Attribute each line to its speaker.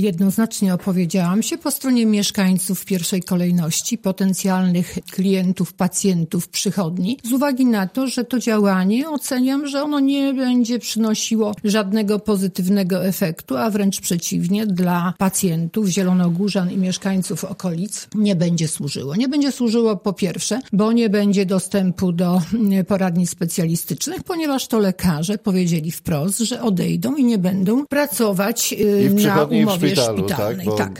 Speaker 1: Jednoznacznie opowiedziałam się po stronie mieszkańców w pierwszej kolejności, potencjalnych klientów, pacjentów przychodni, z uwagi na to, że to działanie oceniam, że ono nie będzie przynosiło żadnego pozytywnego efektu, a wręcz przeciwnie, dla pacjentów zielonogórzan i mieszkańców okolic nie będzie służyło. Nie będzie służyło po pierwsze, bo nie będzie dostępu do poradni specjalistycznych, ponieważ to lekarze powiedzieli wprost, że odejdą i nie będą pracować y, na
Speaker 2: przychodni, szpitalu, tak?
Speaker 1: szpitalnej.
Speaker 2: Bo
Speaker 1: tak.